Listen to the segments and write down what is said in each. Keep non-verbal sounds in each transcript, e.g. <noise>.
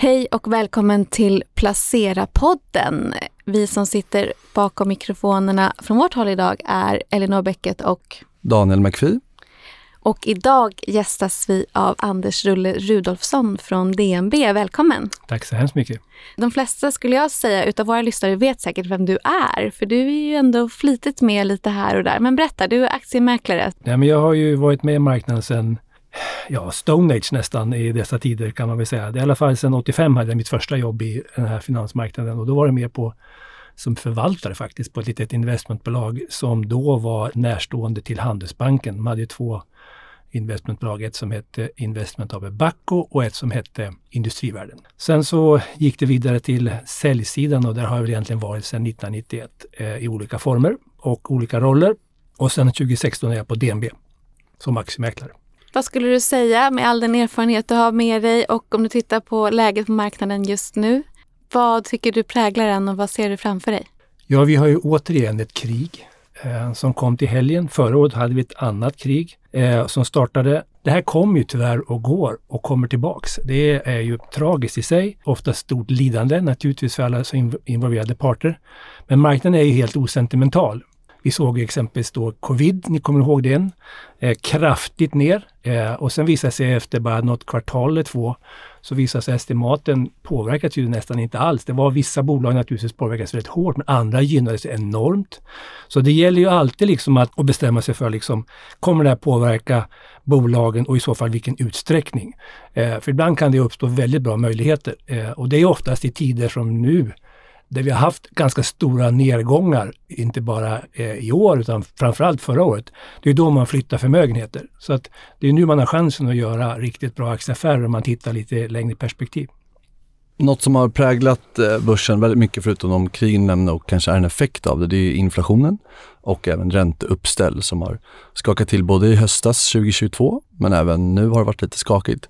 Hej och välkommen till Placera-podden. Vi som sitter bakom mikrofonerna från vårt håll idag är Elinor Bäcket och Daniel McPhee. Och idag gästas vi av Anders Rulle Rudolfsson från DNB. Välkommen! Tack så hemskt mycket. De flesta skulle jag säga utav våra lyssnare vet säkert vem du är, för du är ju ändå flitigt med lite här och där. Men berätta, du är aktiemäklare. Ja, men jag har ju varit med i marknaden sedan ja, Stone Age nästan i dessa tider kan man väl säga. Det är I alla fall sedan 85 hade jag mitt första jobb i den här finansmarknaden och då var det mer på som förvaltare faktiskt på ett litet investmentbolag som då var närstående till Handelsbanken. De hade ju två investmentbolag, ett som hette Investment AB Bacco och ett som hette Industrivärden. Sen så gick det vidare till säljsidan och där har jag väl egentligen varit sedan 1991 eh, i olika former och olika roller. Och sen 2016 är jag på DNB som aktiemäklare. Vad skulle du säga med all den erfarenhet du har med dig och om du tittar på läget på marknaden just nu? Vad tycker du präglar den och vad ser du framför dig? Ja, vi har ju återigen ett krig eh, som kom till helgen. Förra året hade vi ett annat krig eh, som startade. Det här kommer ju tyvärr och går och kommer tillbaks. Det är ju tragiskt i sig, ofta stort lidande naturligtvis för alla involverade parter. Men marknaden är ju helt osentimental. Vi såg exempelvis då covid, ni kommer ihåg den, eh, kraftigt ner eh, och sen visade sig efter bara något kvartal eller två så visade sig estimaten påverkas ju nästan inte alls. Det var vissa bolag naturligtvis påverkades väldigt hårt men andra gynnades enormt. Så det gäller ju alltid liksom att, att bestämma sig för liksom, kommer det här påverka bolagen och i så fall vilken utsträckning? Eh, för ibland kan det uppstå väldigt bra möjligheter eh, och det är oftast i tider som nu där vi har haft ganska stora nedgångar, inte bara eh, i år utan framförallt förra året. Det är då man flyttar förmögenheter. Så att det är nu man har chansen att göra riktigt bra aktieaffärer om man tittar lite längre perspektiv. Något som har präglat eh, börsen väldigt mycket förutom de krigen nämnde och kanske är en effekt av det, det är inflationen och även ränteuppställ som har skakat till både i höstas 2022 men även nu har det varit lite skakigt.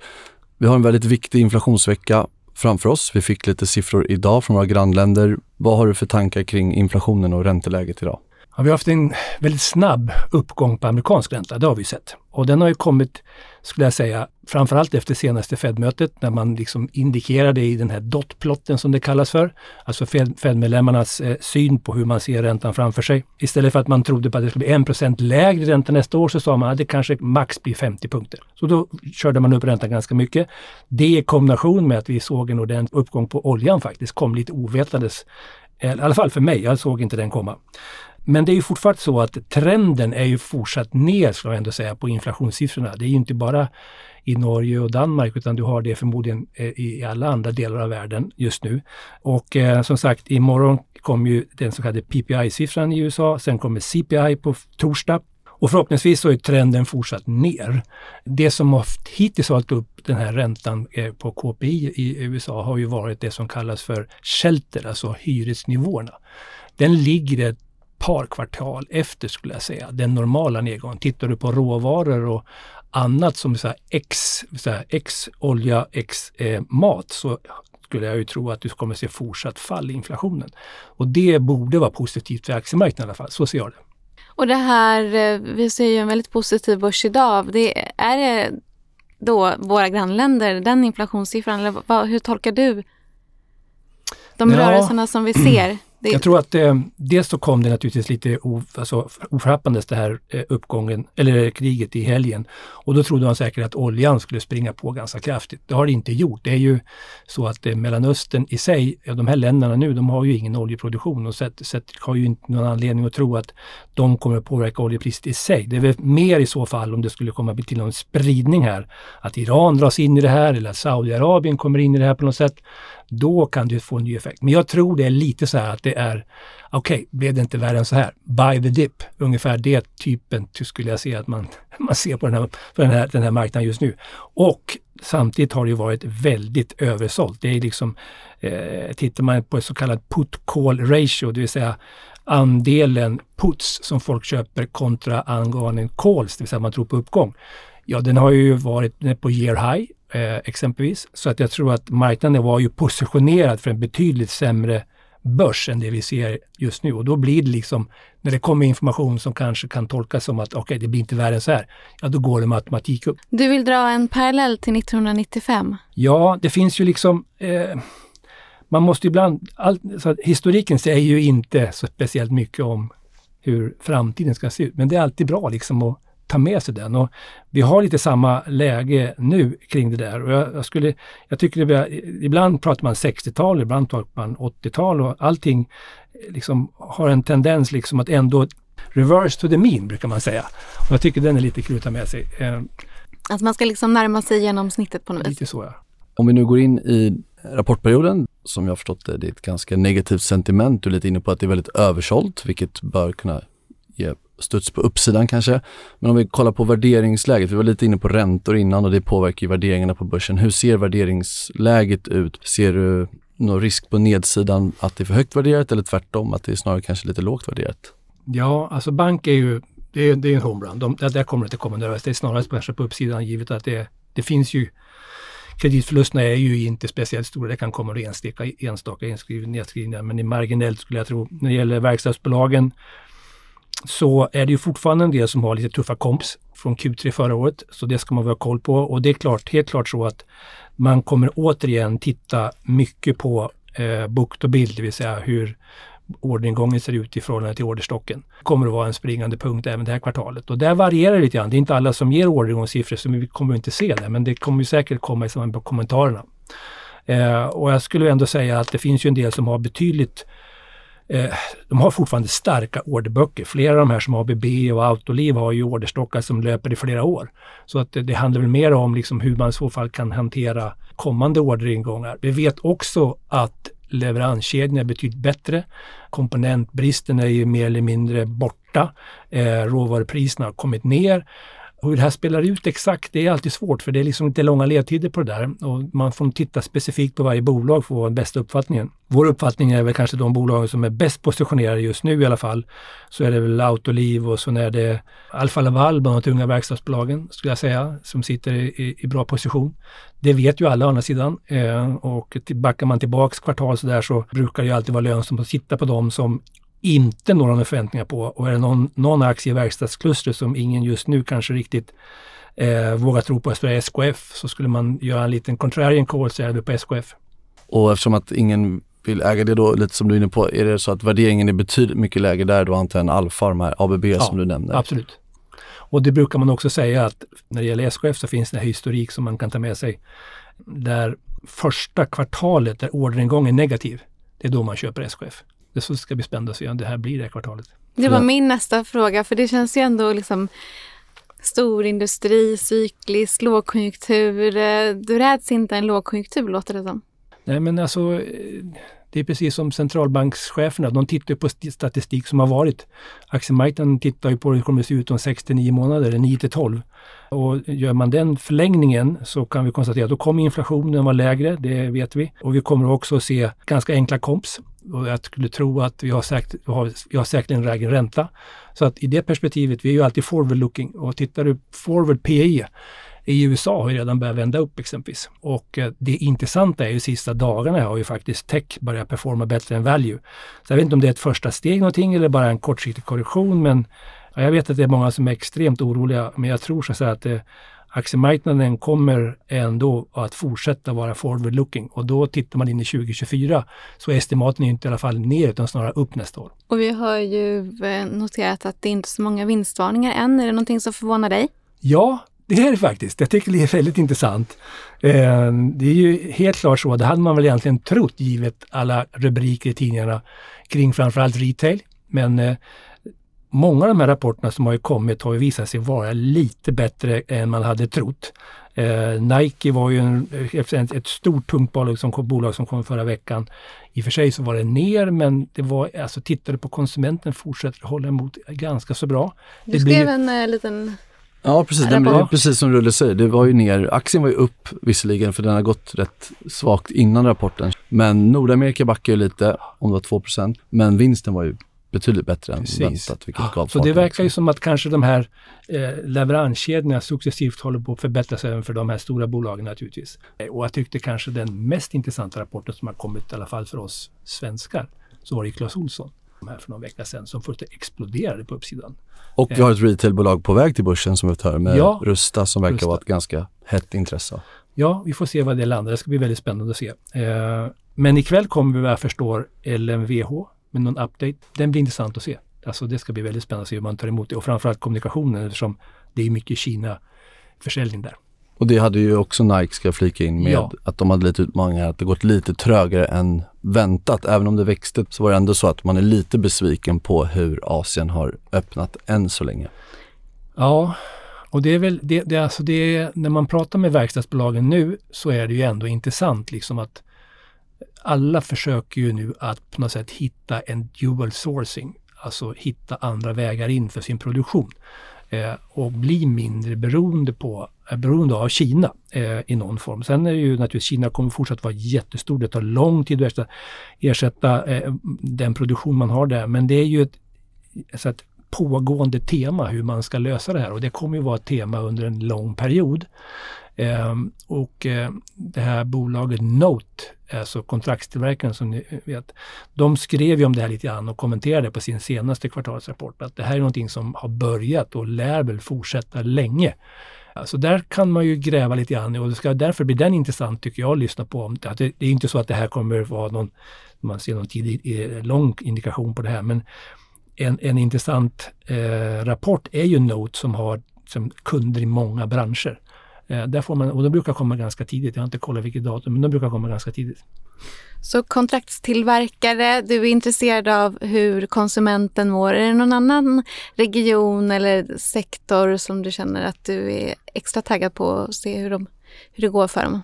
Vi har en väldigt viktig inflationsvecka framför oss. Vi fick lite siffror idag från våra grannländer. Vad har du för tankar kring inflationen och ränteläget idag? Ja, vi har haft en väldigt snabb uppgång på amerikansk ränta, det har vi sett. Och den har ju kommit, skulle jag säga, framförallt efter senaste Fed-mötet när man liksom indikerade i den här dotplotten som det kallas för, alltså Fed-medlemmarnas eh, syn på hur man ser räntan framför sig. Istället för att man trodde på att det skulle bli 1% lägre ränta nästa år så sa man att det kanske max blir 50 punkter. Så då körde man upp räntan ganska mycket. Det i kombination med att vi såg en ordentlig uppgång på oljan faktiskt kom lite ovetandes i alla fall för mig, jag såg inte den komma. Men det är ju fortfarande så att trenden är ju fortsatt ner, ska jag ändå säga, på inflationssiffrorna. Det är ju inte bara i Norge och Danmark utan du har det förmodligen eh, i alla andra delar av världen just nu. Och eh, som sagt, imorgon kommer ju den så kallade PPI-siffran i USA. Sen kommer CPI på torsdag. Och förhoppningsvis så är trenden fortsatt ner. Det som har hittills hållit upp den här räntan eh, på KPI i USA har ju varit det som kallas för shelter, alltså hyresnivåerna. Den ligger ett par kvartal efter skulle jag säga, den normala nedgången. Tittar du på råvaror och annat som så X, så här, X olja, X eh, mat så skulle jag ju tro att du kommer se fortsatt fall i inflationen. Och det borde vara positivt för aktiemarknaden i alla fall, så ser jag det. Och det här, eh, vi ser ju en väldigt positiv börs idag. Det, är det då våra grannländer, den inflationssiffran, eller vad, hur tolkar du de ja. rörelserna som vi ser? Det... Jag tror att eh, dels så kom det naturligtvis lite alltså, oförhappandes det här eh, uppgången, eller eh, kriget i helgen. Och då trodde man säkert att oljan skulle springa på ganska kraftigt. Det har det inte gjort. Det är ju så att eh, Mellanöstern i sig, ja, de här länderna nu, de har ju ingen oljeproduktion och sett, sett har ju inte någon anledning att tro att de kommer att påverka oljepriset i sig. Det är väl mer i så fall om det skulle komma till någon spridning här, att Iran dras in i det här eller att Saudiarabien kommer in i det här på något sätt. Då kan det få en ny effekt. Men jag tror det är lite så här att det är, okej, okay, blev det inte värre än så här? Buy the dip, ungefär det typen skulle jag säga att man, <laughs> man ser på den här, på den, här, den här marknaden just nu. Och samtidigt har det varit väldigt översålt. Det är liksom, eh, tittar man på ett så kallat put call ratio, det vill säga andelen puts som folk köper kontra angående calls, det vill säga man tror på uppgång. Ja, den har ju varit på year high eh, exempelvis. Så att jag tror att marknaden var ju positionerad för en betydligt sämre börs än det vi ser just nu. Och då blir det liksom, när det kommer information som kanske kan tolkas som att okej, okay, det blir inte värre än så här. Ja, då går det matematik upp. Du vill dra en parallell till 1995? Ja, det finns ju liksom eh, man måste ibland, all, så historiken säger ju inte så speciellt mycket om hur framtiden ska se ut. Men det är alltid bra liksom att ta med sig den. Och vi har lite samma läge nu kring det där. Och jag, jag skulle, jag tycker det, ibland pratar man 60-tal, ibland pratar man 80-tal och allting liksom har en tendens liksom att ändå reverse to the mean brukar man säga. Och jag tycker den är lite kul att ta med sig. Eh, att man ska liksom närma sig genomsnittet på något vis? Lite så ja. Om vi nu går in i rapportperioden, som jag har förstått det, det är ett ganska negativt sentiment. Du är lite inne på att det är väldigt översålt, vilket bör kunna ge studs på uppsidan kanske. Men om vi kollar på värderingsläget, vi var lite inne på räntor innan och det påverkar ju värderingarna på börsen. Hur ser värderingsläget ut? Ser du någon risk på nedsidan att det är för högt värderat eller tvärtom att det är snarare kanske lite lågt värderat? Ja, alltså bank är ju det är, det är en homerun. De, där kommer det inte komma några. Det är snarare kanske på uppsidan givet att det, det finns ju Kreditförlusterna är ju inte speciellt stora. Det kan komma enstaka, enstaka nedskrivningar, men i marginellt skulle jag tro. När det gäller verkstadsbolagen så är det ju fortfarande en del som har lite tuffa komps från Q3 förra året. Så det ska man ha koll på. Och det är klart, helt klart så att man kommer återigen titta mycket på eh, bukt och bild, det vill säga hur orderingången ser ut i förhållande till orderstocken. Det kommer att vara en springande punkt även det här kvartalet. Och där varierar det lite grann. Det är inte alla som ger orderingångssiffror så vi kommer inte se det. Men det kommer säkert komma i samband med kommentarerna. Eh, och jag skulle ändå säga att det finns ju en del som har betydligt eh, de har fortfarande starka orderböcker. Flera av de här som ABB och Autoliv har ju orderstockar som löper i flera år. Så att det, det handlar väl mer om liksom hur man i så fall kan hantera kommande orderingångar. Vi vet också att leveranskedjorna är betydligt bättre. Komponentbristen är ju mer eller mindre borta. Eh, råvarupriserna har kommit ner. Och hur det här spelar ut exakt, det är alltid svårt för det är liksom inte långa ledtider på det där. Och man får titta specifikt på varje bolag för att få den bästa uppfattningen. Vår uppfattning är väl kanske de bolag som är bäst positionerade just nu i alla fall. Så är det väl Autoliv och så är det Alfa Laval, bland de tunga verkstadsbolagen skulle jag säga, som sitter i, i bra position. Det vet ju alla å andra sidan. Eh, och backar man tillbaks kvartal så där så brukar det ju alltid vara lönsamt att sitta på dem som inte några förväntningar på. Och är det någon, någon aktie i verkstadsklustret som ingen just nu kanske riktigt eh, vågar tro på för SKF så skulle man göra en liten contrarian call så är det på SKF. Och eftersom att ingen vill äga det då, lite som du är inne på, är det så att värderingen är betydligt mycket lägre där då antar jag Alfa, de här ABB ja, som du nämnde? absolut. Och det brukar man också säga att när det gäller SKF så finns det historik som man kan ta med sig. Där första kvartalet där orderingången är negativ, det är då man köper SKF det så ska bli spännande att se om det här blir det kvartalet. Det var min nästa fråga, för det känns ju ändå liksom storindustri, cyklisk, lågkonjunktur. Eh, du räds inte en lågkonjunktur låter det som. Nej men alltså eh, det är precis som centralbankscheferna, de tittar på statistik som har varit. Aktiemarknaden tittar ju på hur det kommer att se ut om 6 9 månader, eller 9 till 12. Och gör man den förlängningen så kan vi konstatera att då kommer inflationen vara lägre, det vet vi. Och vi kommer också att se ganska enkla komps. Och jag skulle tro att vi har, säkert, vi har, vi har säkerligen lägre ränta. Så att i det perspektivet, vi är ju alltid forward looking och tittar du forward PE i USA har ju redan börjat vända upp exempelvis. Och eh, det intressanta är ju sista dagarna har ju faktiskt tech börjat performa bättre än value. Så jag vet inte om det är ett första steg någonting eller bara en kortsiktig korrektion men jag vet att det är många som är extremt oroliga men jag tror så att säga att det, aktiemarknaden kommer ändå att fortsätta vara forward looking och då tittar man in i 2024 så estimaten är inte i alla fall ner utan snarare upp nästa år. Och vi har ju eh, noterat att det inte är så många vinstvarningar än. Är det någonting som förvånar dig? Ja, det är det faktiskt. Jag tycker det är väldigt intressant. Eh, det är ju helt klart så, det hade man väl egentligen trott givet alla rubriker i tidningarna kring framförallt retail. Men eh, många av de här rapporterna som har ju kommit har ju visat sig vara lite bättre än man hade trott. Eh, Nike var ju en, ett, ett stort tungt bolag som, kom, bolag som kom förra veckan. I och för sig så var det ner men det var, alltså tittar du på konsumenten fortsätter hålla emot ganska så bra. Du skrev blir, en uh, liten Ja precis, den, precis som Rulle säger, det var ju ner, aktien var ju upp visserligen för den har gått rätt svagt innan rapporten. Men Nordamerika backade ju lite, om det var 2 men vinsten var ju betydligt bättre än Precis. väntat. Vilket gav så det verkar ju som att kanske de här eh, leveranskedjorna successivt håller på att förbättras även för de här stora bolagen naturligtvis. Och jag tyckte kanske den mest intressanta rapporten som har kommit i alla fall för oss svenskar så var det Clas Ohlson här för någon vecka sedan som fullständigt exploderade på uppsidan. Och vi har ett retailbolag på väg till börsen som vi hör med Ja, Rusta som verkar Rusta. vara ett ganska hett intresse. Ja, vi får se vad det landar. Det ska bli väldigt spännande att se. Eh, men ikväll kommer vi vad jag förstår LMVH med någon update. Den blir intressant att se. Alltså det ska bli väldigt spännande att se hur man tar emot det och framförallt kommunikationen eftersom det är mycket Kina-försäljning där. Och det hade ju också Nike, ska jag flika in med, Ja. att de hade lite utmaningar, att det gått lite trögare än väntat. Även om det växte så var det ändå så att man är lite besviken på hur Asien har öppnat än så länge. Ja, och det är väl, det, det, alltså det är, när man pratar med verkstadsbolagen nu så är det ju ändå intressant liksom att alla försöker ju nu att på något sätt hitta en dual sourcing, alltså hitta andra vägar in för sin produktion eh, och bli mindre beroende, på, eh, beroende av Kina eh, i någon form. Sen är det ju naturligtvis, Kina kommer fortsatt vara jättestor, det tar lång tid att ersätta, ersätta eh, den produktion man har där, men det är ju ett, så att pågående tema hur man ska lösa det här och det kommer ju vara ett tema under en lång period. Ehm, och eh, det här bolaget Note, alltså kontraktstillverkaren som ni vet, de skrev ju om det här lite grann och kommenterade på sin senaste kvartalsrapport att det här är någonting som har börjat och lär väl fortsätta länge. Så där kan man ju gräva lite grann och det ska därför blir den intressant tycker jag att lyssna på. Det, det är inte så att det här kommer vara någon, man ser någon tidig, eh, lång indikation på det här, men en, en intressant eh, rapport är ju Note som har som kunder i många branscher. Eh, där får man, och de brukar komma ganska tidigt. Jag har inte kollat vilket datum, men de brukar komma ganska tidigt. Så kontraktstillverkare, du är intresserad av hur konsumenten mår. Är det någon annan region eller sektor som du känner att du är extra taggad på att se hur, de, hur det går för dem?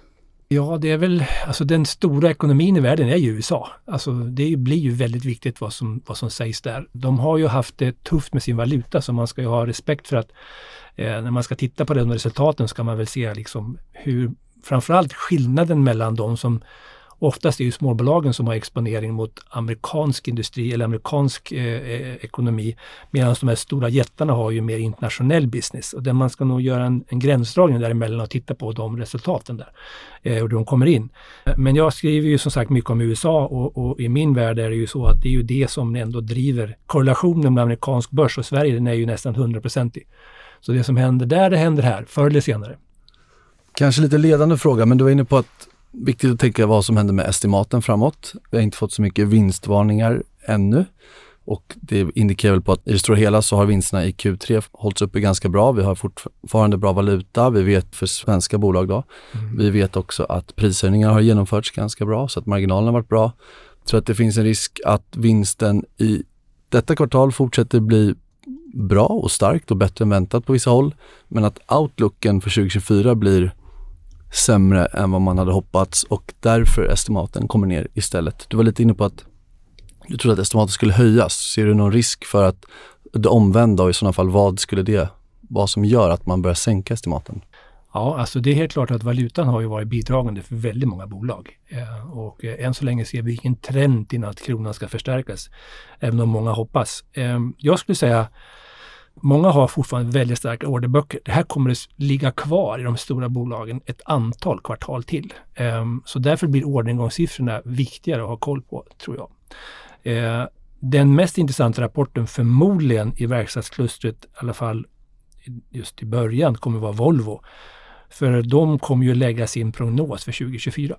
Ja, det är väl, alltså den stora ekonomin i världen är ju USA. Alltså det blir ju väldigt viktigt vad som, vad som sägs där. De har ju haft det tufft med sin valuta så man ska ju ha respekt för att eh, när man ska titta på de resultaten ska man väl se liksom hur framförallt skillnaden mellan de som Oftast är ju småbolagen som har exponering mot amerikansk industri eller amerikansk eh, eh ekonomi medan de här stora jättarna har ju mer internationell business. Och där man ska nog göra en, en gränsdragning däremellan och titta på de resultaten där eh, och hur de kommer in. Men jag skriver ju som sagt mycket om USA och, och, i min värld är det ju så att det är ju det som ändå driver korrelationen med amerikansk börs och Sverige den är ju nästan hundraprocentig. Så det som händer där, det händer här, förr eller senare. Kanske lite ledande fråga, men du var inne på att viktigt att tänka vad som händer med estimaten framåt. Vi har inte fått så mycket vinstvarningar ännu och det indikerar väl på att i det stora hela så har vinsterna i Q3 hållits uppe ganska bra. Vi har fortfarande bra valuta, vi vet för svenska bolag då. Mm. Vi vet också att prishöjningar har genomförts ganska bra så att marginalerna har varit bra. Jag tror att det finns en risk att vinsten i detta kvartal fortsätter bli bra och starkt och bättre än väntat på vissa håll. Men att outlooken för 2024 blir sämre än vad man hade hoppats och därför estimaten kommer ner istället. Du var lite inne på att du trodde att estimaten skulle höjas. Ser du någon risk för att det omvända och i sådana fall vad skulle det vara som gör att man börjar sänka estimaten? Ja, alltså det är helt klart att valutan har ju varit bidragande för väldigt många bolag. Eh, och eh, än så länge ser vi ingen trend till att kronan ska förstärkas, även om många hoppas. Eh, jag skulle säga Många har fortfarande väldigt starka orderböcker. Det här kommer att ligga kvar i de stora bolagen ett antal kvartal till. Ehm, så därför blir orderingångssiffrorna viktigare att ha koll på, tror jag. Ehm, den mest intressanta rapporten förmodligen i verkstadsklustret, i alla fall just i början, kommer att vara Volvo. För de kommer ju lägga sin prognos för 2024.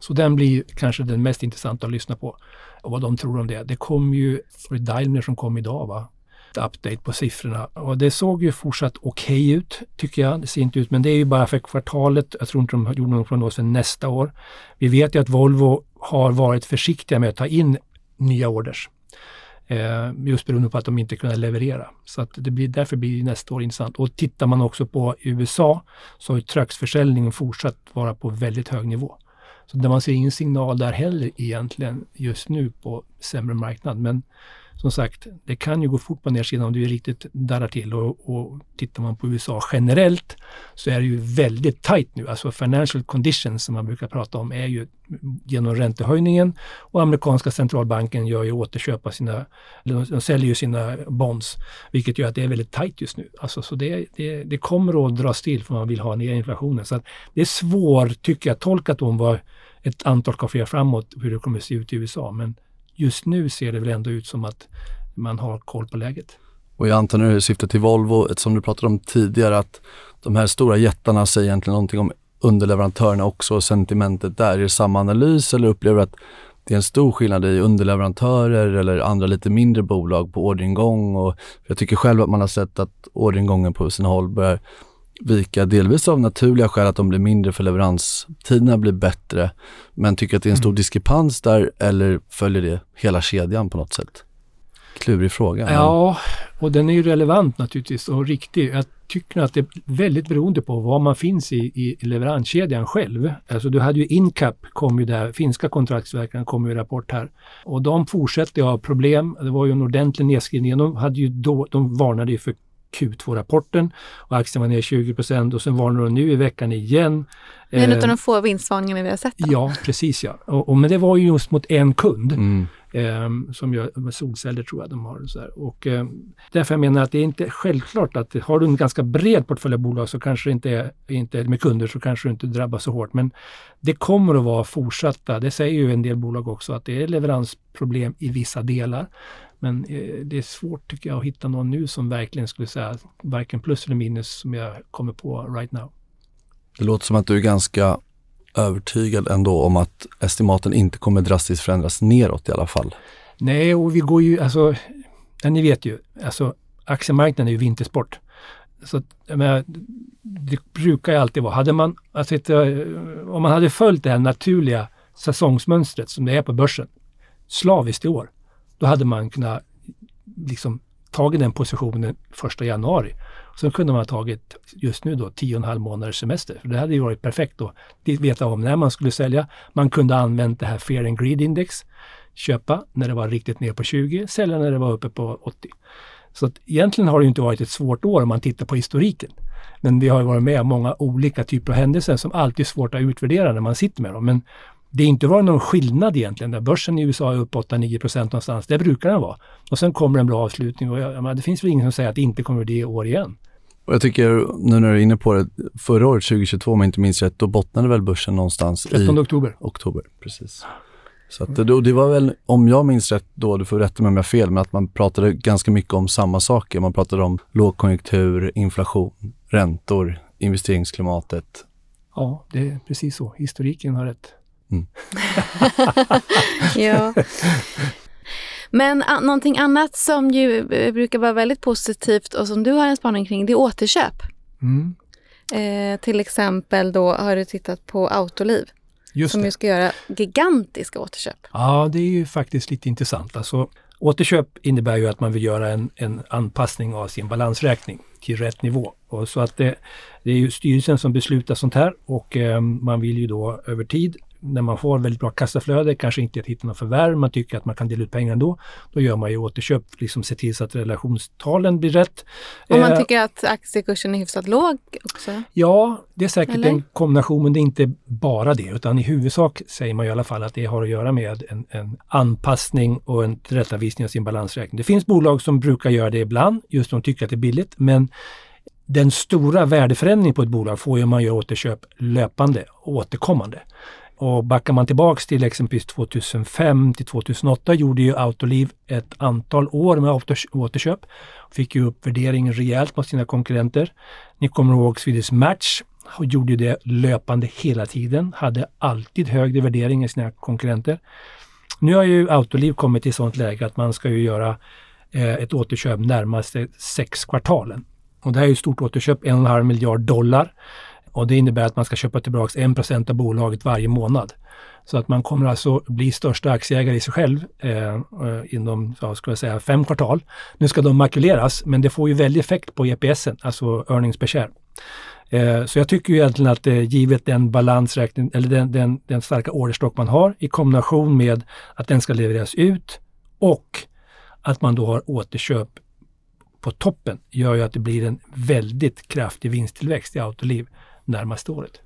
Så den blir kanske den mest intressanta att lyssna på och vad de tror om det. Det kom ju, var det Daimler som kom idag va? Update på siffrorna och det såg ju fortsatt okej okay ut tycker jag. Det ser inte ut, men det är ju bara för kvartalet. Jag tror inte de gjorde någon prognos för nästa år. Vi vet ju att Volvo har varit försiktiga med att ta in nya orders. Eh, just beroende på att de inte kunde leverera. Så att det blir, därför blir nästa år intressant. Och tittar man också på USA så har ju trucksförsäljningen fortsatt vara på väldigt hög nivå. Så där man ser ingen signal där heller egentligen just nu på sämre marknad. Men som sagt, det kan ju gå fort på nedsidan om det riktigt darrar till och, och tittar man på USA generellt så är det ju väldigt tajt nu. Alltså financial conditions som man brukar prata om är ju genom räntehöjningen och amerikanska centralbanken gör ju återköp av sina, de säljer ju sina bonds, vilket gör att det är väldigt tajt just nu. Alltså, så det, det, det kommer att dras till för man vill ha ner inflationen. Så det är svårt, tycker jag, tolkat om vad ett antal kaféer framåt, hur det kommer att se ut i USA. Men just nu ser det väl ändå ut som att man har koll på läget. Och jag antar nu syftet till Volvo, som du pratade om tidigare, att de här stora jättarna säger egentligen någonting om underleverantörerna också och sentimentet där. Är det samma analys eller upplever du att det är en stor skillnad i underleverantörer eller andra lite mindre bolag på orderingång och jag tycker själv att man har sett att orderingången på sina håll börjar vika, delvis av naturliga skäl att de blir mindre för leveranstiderna blir bättre. Men tycker att det är en stor mm. diskrepans där eller följer det hela kedjan på något sätt? Klurig fråga. Ja, och den är ju relevant naturligtvis och riktig. Jag tycker att det är väldigt beroende på var man finns i, i leveranskedjan själv. Alltså du hade ju Incap, kom ju där, finska kontraktsverkaren kom ju i rapport här. Och de fortsätter ha problem. Det var ju en ordentlig nedskrivning. De, hade ju då, de varnade ju för Q2-rapporten och aktien var ner 20% och sen varnade de nu i veckan igen. Det är en av de få vinstvarningarna vi har sett. Då. Ja, precis ja. Och, och, men det var ju just mot en kund. Mm. Eh, som gör solceller tror jag de har. Så här. Och, eh, därför jag menar att det är inte självklart att har du en ganska bred portfölj av bolag så kanske det inte är, inte med kunder så kanske du inte drabbas så hårt. Men det kommer att vara fortsatta, det säger ju en del bolag också, att det är leveransproblem i vissa delar. Men eh, det är svårt tycker jag att hitta någon nu som verkligen skulle säga varken plus eller minus som jag kommer på right now. Det låter som att du är ganska övertygad ändå om att estimaten inte kommer drastiskt förändras neråt i alla fall. Nej, och vi går ju, alltså, ja, ni vet ju, alltså aktiemarknaden är ju vintersport. Så menar, det brukar ju alltid vara, hade man, alltså, om man hade följt det här naturliga säsongsmönstret som det är på börsen slaviskt i år, då hade man kunnat liksom tagit den positionen första januari. Sen kunde man ha tagit just nu då 10,5 månaders semester. För det hade ju varit perfekt att veta om när man skulle sälja. Man kunde ha använt det här Fear and Greed Index. Köpa när det var riktigt ner på 20, sälja när det var uppe på 80. Så att egentligen har det inte varit ett svårt år om man tittar på historiken. Men vi har varit med om många olika typer av händelser som alltid är svårt att utvärdera när man sitter med dem. Men det inte varit någon skillnad egentligen. Där börsen i USA är upp 8-9 procent någonstans. Det brukar den vara. Och sen kommer en bra avslutning och jag, jag, det finns väl ingen som säger att det inte kommer det i år igen. Och jag tycker, nu när du är inne på det, förra året 2022 om jag inte minns rätt, då bottnade väl börsen någonstans 13 i oktober. oktober. Precis. Så att det, det var väl, om jag minns rätt då, du får rätta mig om jag har fel, men att man pratade ganska mycket om samma saker. Man pratade om lågkonjunktur, inflation, räntor, investeringsklimatet. Ja, det är precis så. Historiken har rätt. Mm. <laughs> ja. <laughs> Men någonting annat som ju eh, brukar vara väldigt positivt och som du har en spaning kring, det är återköp. Mm. Eh, till exempel då har du tittat på Autoliv. Just som det. ju ska göra gigantiska återköp. Ja, det är ju faktiskt lite intressant. Alltså, återköp innebär ju att man vill göra en, en anpassning av sin balansräkning till rätt nivå. Och så att det, det är ju styrelsen som beslutar sånt här och eh, man vill ju då över tid när man får väldigt bra kassaflöde, kanske inte att hitta något förvärv, man tycker att man kan dela ut pengar ändå. Då gör man ju återköp, liksom se till så att relationstalen blir rätt. Om man eh, tycker att aktiekursen är hyfsat låg också? Ja, det är säkert Eller? en kombination, men det är inte bara det, utan i huvudsak säger man i alla fall att det har att göra med en, en anpassning och en tillrättavisning av sin balansräkning. Det finns bolag som brukar göra det ibland, just de tycker att det är billigt, men den stora värdeförändringen på ett bolag får ju om man gör återköp löpande, återkommande. Och backar man tillbaks till exempelvis 2005 till 2008 gjorde ju Autoliv ett antal år med återköp. Fick ju upp värderingen rejält mot sina konkurrenter. Ni kommer ihåg Swedish Match och gjorde det löpande hela tiden. Hade alltid högre värdering än sina konkurrenter. Nu har ju Autoliv kommit till sådant läge att man ska ju göra eh, ett återköp närmaste sex kvartalen. Och det här är ju ett stort återköp, en och en halv miljard dollar. Och det innebär att man ska köpa tillbaka 1% av bolaget varje månad. Så att man kommer alltså bli största aktieägare i sig själv eh, eh, inom, ja, ska jag säga, fem kvartal. Nu ska de makuleras, men det får ju väldig effekt på EPSen, alltså earnings per share. Eh, så jag tycker ju egentligen att eh, givet den balansräkning, eller den, den, den starka orderstock man har i kombination med att den ska levereras ut och att man då har återköp på toppen gör ju att det blir en väldigt kraftig vinsttillväxt i Autoliv närmaste året.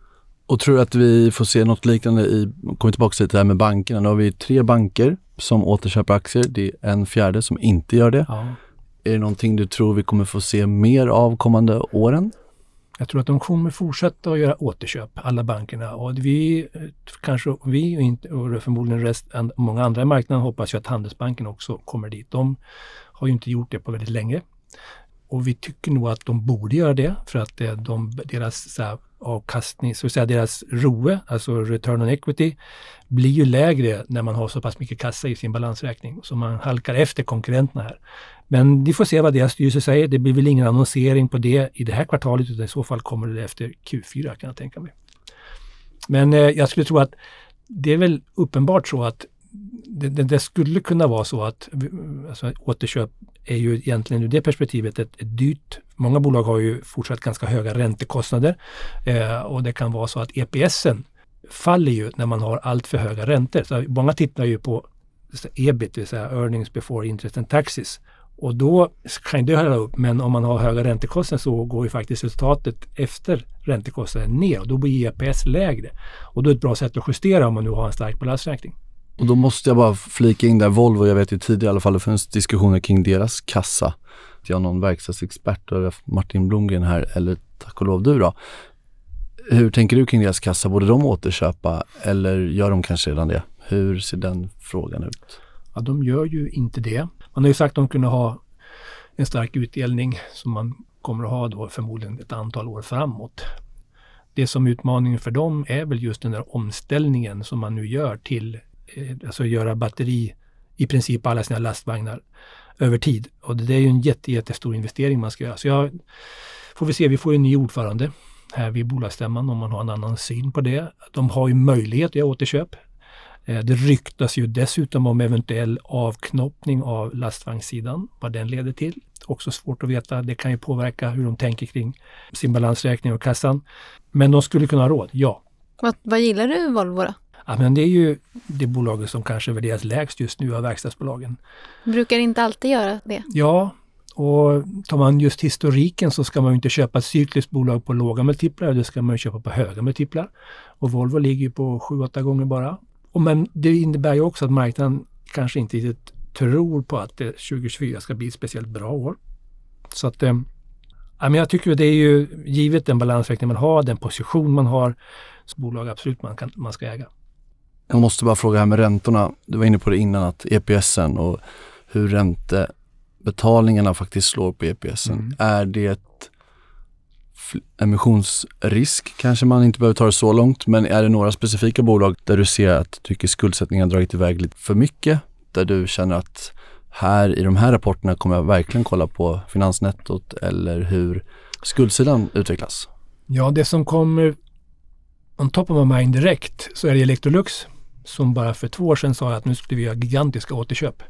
Och tror du att vi får se något liknande i, kommer tillbaka till det här med bankerna, nu har vi tre banker som återköper aktier, det är en fjärde som inte gör det. Ja. Är det någonting du tror vi kommer få se mer av kommande åren? Jag tror att de kommer fortsätta att göra återköp, alla bankerna. Och vi, kanske vi och, inte, och förmodligen rest, många andra i marknaden hoppas ju att Handelsbanken också kommer dit. De har ju inte gjort det på väldigt länge. Och vi tycker nog att de borde göra det för att det, de, deras så här, avkastning, så att säga deras ROE, alltså return on equity, blir ju lägre när man har så pass mycket kassa i sin balansräkning. Så man halkar efter konkurrenterna här. Men vi får se vad deras styrelse säger. Det blir väl ingen annonsering på det i det här kvartalet utan i så fall kommer det efter Q4 kan jag tänka mig. Men eh, jag skulle tro att det är väl uppenbart så att det, det, det, skulle kunna vara så att alltså, återköp är ju egentligen ur det perspektivet ett, ett dyrt. Många bolag har ju fortsatt ganska höga räntekostnader eh, och det kan vara så att EPSen faller ju när man har allt för höga räntor. Så många tittar ju på ebit, det vill säga earnings before interest and taxes. Och då kan det höra upp, men om man har höga räntekostnader så går ju faktiskt resultatet efter räntekostnaden ner och då blir EPS lägre. Och då är det ett bra sätt att justera om man nu har en stark balansräkning. Och då måste jag bara flika in där, Volvo, jag vet ju tidigare i alla fall, det finns diskussioner kring deras kassa. Jag har någon verkstadsexpert, Martin Blomgren här, eller tack och lov du då. Hur tänker du kring deras kassa? Borde de återköpa eller gör de kanske redan det? Hur ser den frågan ut? Ja, de gör ju inte det. Man har ju sagt att de kunde ha en stark utdelning som man kommer att ha då förmodligen ett antal år framåt. Det som är utmaningen för dem är väl just den där omställningen som man nu gör till Eh, alltså göra batteri i princip alla sina lastvagnar över tid. Och det är ju en jätte, jättestor investering man ska göra. Så jag får vi se, vi får en ny ordförande här vid bolagsstämman om man har en annan syn på det. De har ju möjlighet att göra återköp. Eh, det ryktas ju dessutom om eventuell avknoppning av lastvagnssidan, vad den leder till. Också svårt att veta. Det kan ju påverka hur de tänker kring sin balansräkning och kassan. Men de skulle kunna ha råd, ja. Vad, vad gillar du Volvo då? Ja, men det är ju det bolaget som kanske värderas lägst just nu av verkstadsbolagen. Brukar inte alltid göra det? Ja, och tar man just historiken så ska man inte köpa ett cykliskt bolag på låga multiplar, det ska man köpa på höga multiplar. Och Volvo ligger ju på 7-8 gånger bara. Och men det innebär ju också att marknaden kanske inte riktigt tror på att 2024 ska bli ett speciellt bra år. Så att eh, ja, men jag tycker det är ju givet den balansräkning man har, den position man har, så bolag absolut man, kan, man ska äga. Jag måste bara fråga här med räntorna. Du var inne på det innan att EPSen och hur räntebetalningarna faktiskt slår på EPSen. Mm. Är det emissionsrisk kanske man inte behöver ta det så långt, men är det några specifika bolag där du ser att du tycker skuldsättningen har dragit iväg lite för mycket? Där du känner att här i de här rapporterna kommer jag verkligen kolla på finansnettot eller hur skuldsidan utvecklas? Ja, det som kommer on top of my mind direkt så är det Electrolux som bara för två år sedan sa att nu skulle vi göra gigantiska återköp.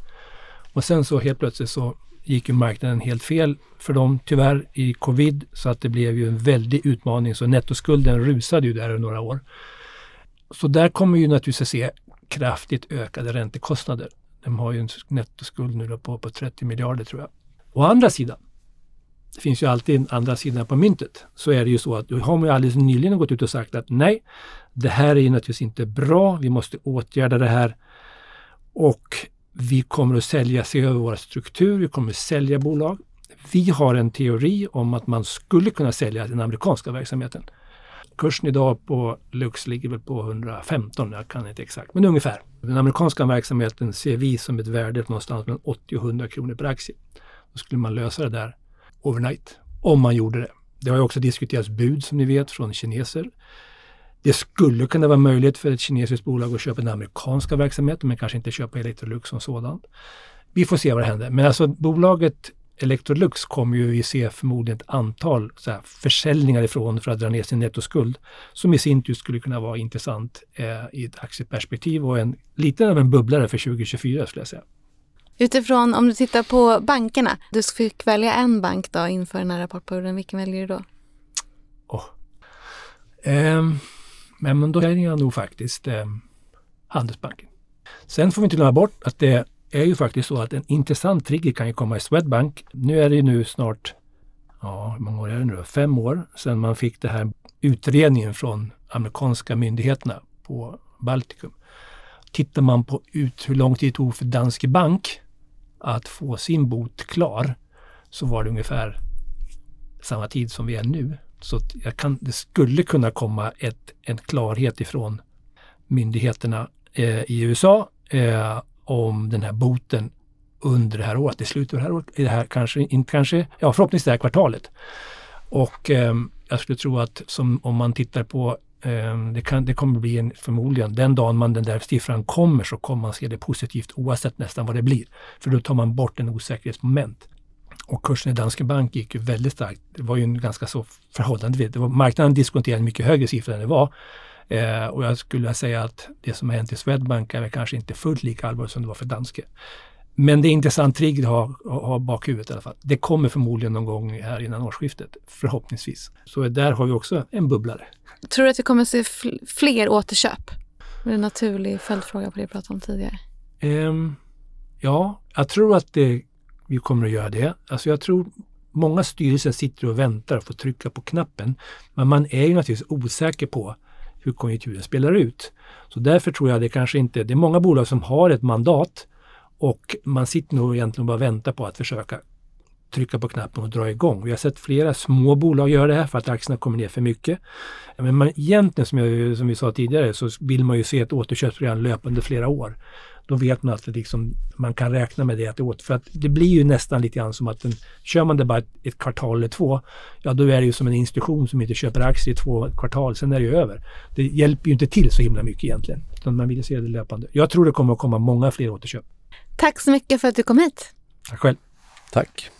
Och sen så helt plötsligt så gick ju marknaden helt fel för dem tyvärr i covid så att det blev ju en väldig utmaning så nettoskulden rusade ju där i några år. Så där kommer ju naturligtvis att se kraftigt ökade räntekostnader. De har ju en nettoskuld nu på, på 30 miljarder tror jag. Å andra sidan, det finns ju alltid en andra sidan på myntet, så är det ju så att då har man ju alldeles nyligen gått ut och sagt att nej, det här är ju naturligtvis inte bra. Vi måste åtgärda det här. Och vi kommer att sälja, se över våra struktur, vi kommer att sälja bolag. Vi har en teori om att man skulle kunna sälja den amerikanska verksamheten. Kursen idag på Lux ligger väl på 115, jag kan inte exakt, men ungefär. Den amerikanska verksamheten ser vi som ett värde någonstans mellan 80 och 100 kronor per aktie. Då skulle man lösa det där overnight, om man gjorde det. Det har ju också diskuterats bud som ni vet från kineser. Det skulle kunna vara möjligt för ett kinesiskt bolag att köpa den amerikanska verksamheten men kanske inte köpa Electrolux som sådant. Vi får se vad det händer. Men alltså bolaget Electrolux kommer ju vi se förmodligen ett antal så här, försäljningar ifrån för att dra ner sin nettoskuld som i sin tur skulle kunna vara intressant eh, i ett aktieperspektiv och en lite av en bubblare för 2024 skulle jag säga. Utifrån om du tittar på bankerna, du fick välja en bank då inför den här rapportperioden, vilken väljer du då? Oh. Eh, men då väljer jag nog faktiskt eh, Handelsbanken. Sen får vi inte glömma bort att det är ju faktiskt så att en intressant trigger kan ju komma i Swedbank. Nu är det ju nu snart, ja hur många år är det nu då? Fem år sedan man fick den här utredningen från amerikanska myndigheterna på Baltikum. Tittar man på ut hur lång tid det tog för Danske Bank att få sin bot klar så var det ungefär samma tid som vi är nu. Så jag kan, det skulle kunna komma ett, en klarhet ifrån myndigheterna eh, i USA eh, om den här boten under det här året, i slutet av det här året, i det här kanske, inte kanske, ja förhoppningsvis det här kvartalet. Och eh, jag skulle tro att som om man tittar på Ehm, det, kan, det kommer bli en, förmodligen, den dagen man den där siffran kommer så kommer man se det positivt oavsett nästan vad det blir. För då tar man bort en osäkerhetsmoment. Och kursen i Danske Bank gick ju väldigt starkt. Det var ju en ganska så förhållandevis, det var, marknaden diskonterade en mycket högre siffra än det var. Eh, och jag skulle säga att det som har hänt i Swedbank är kanske inte fullt lika allvarligt som det var för Danske. Men det är intressant trigg att ha, ha bakhuvudet i alla fall. Det kommer förmodligen någon gång här innan årsskiftet, förhoppningsvis. Så där har vi också en bubblare. Tror du att vi kommer se fler återköp? Det är en naturlig följdfråga på det vi pratade om tidigare. Um, ja, jag tror att det, vi kommer att göra det. Alltså jag tror många styrelser sitter och väntar och får trycka på knappen. Men man är ju naturligtvis osäker på hur konjunkturen spelar ut. Så därför tror jag det kanske inte, det är många bolag som har ett mandat och man sitter nog egentligen bara och väntar på att försöka trycka på knappen och dra igång. Vi har sett flera små bolag göra det här för att aktierna kommer ner för mycket. Men man, egentligen som, jag, som vi sa tidigare så vill man ju se ett återköpsprogram löpande flera år. Då vet man att liksom, man kan räkna med det. Att det, åter, för att det blir ju nästan lite grann som att den, kör man det bara ett, ett, kvartal eller två, ja då är det ju som en institution som inte köper aktier i två kvartal, sen är det ju över. Det hjälper ju inte till så himla mycket egentligen. Utan man vill se det löpande. Jag tror det kommer att komma många fler återköp. Tack så mycket för att du kom hit. Tack själv. Tack.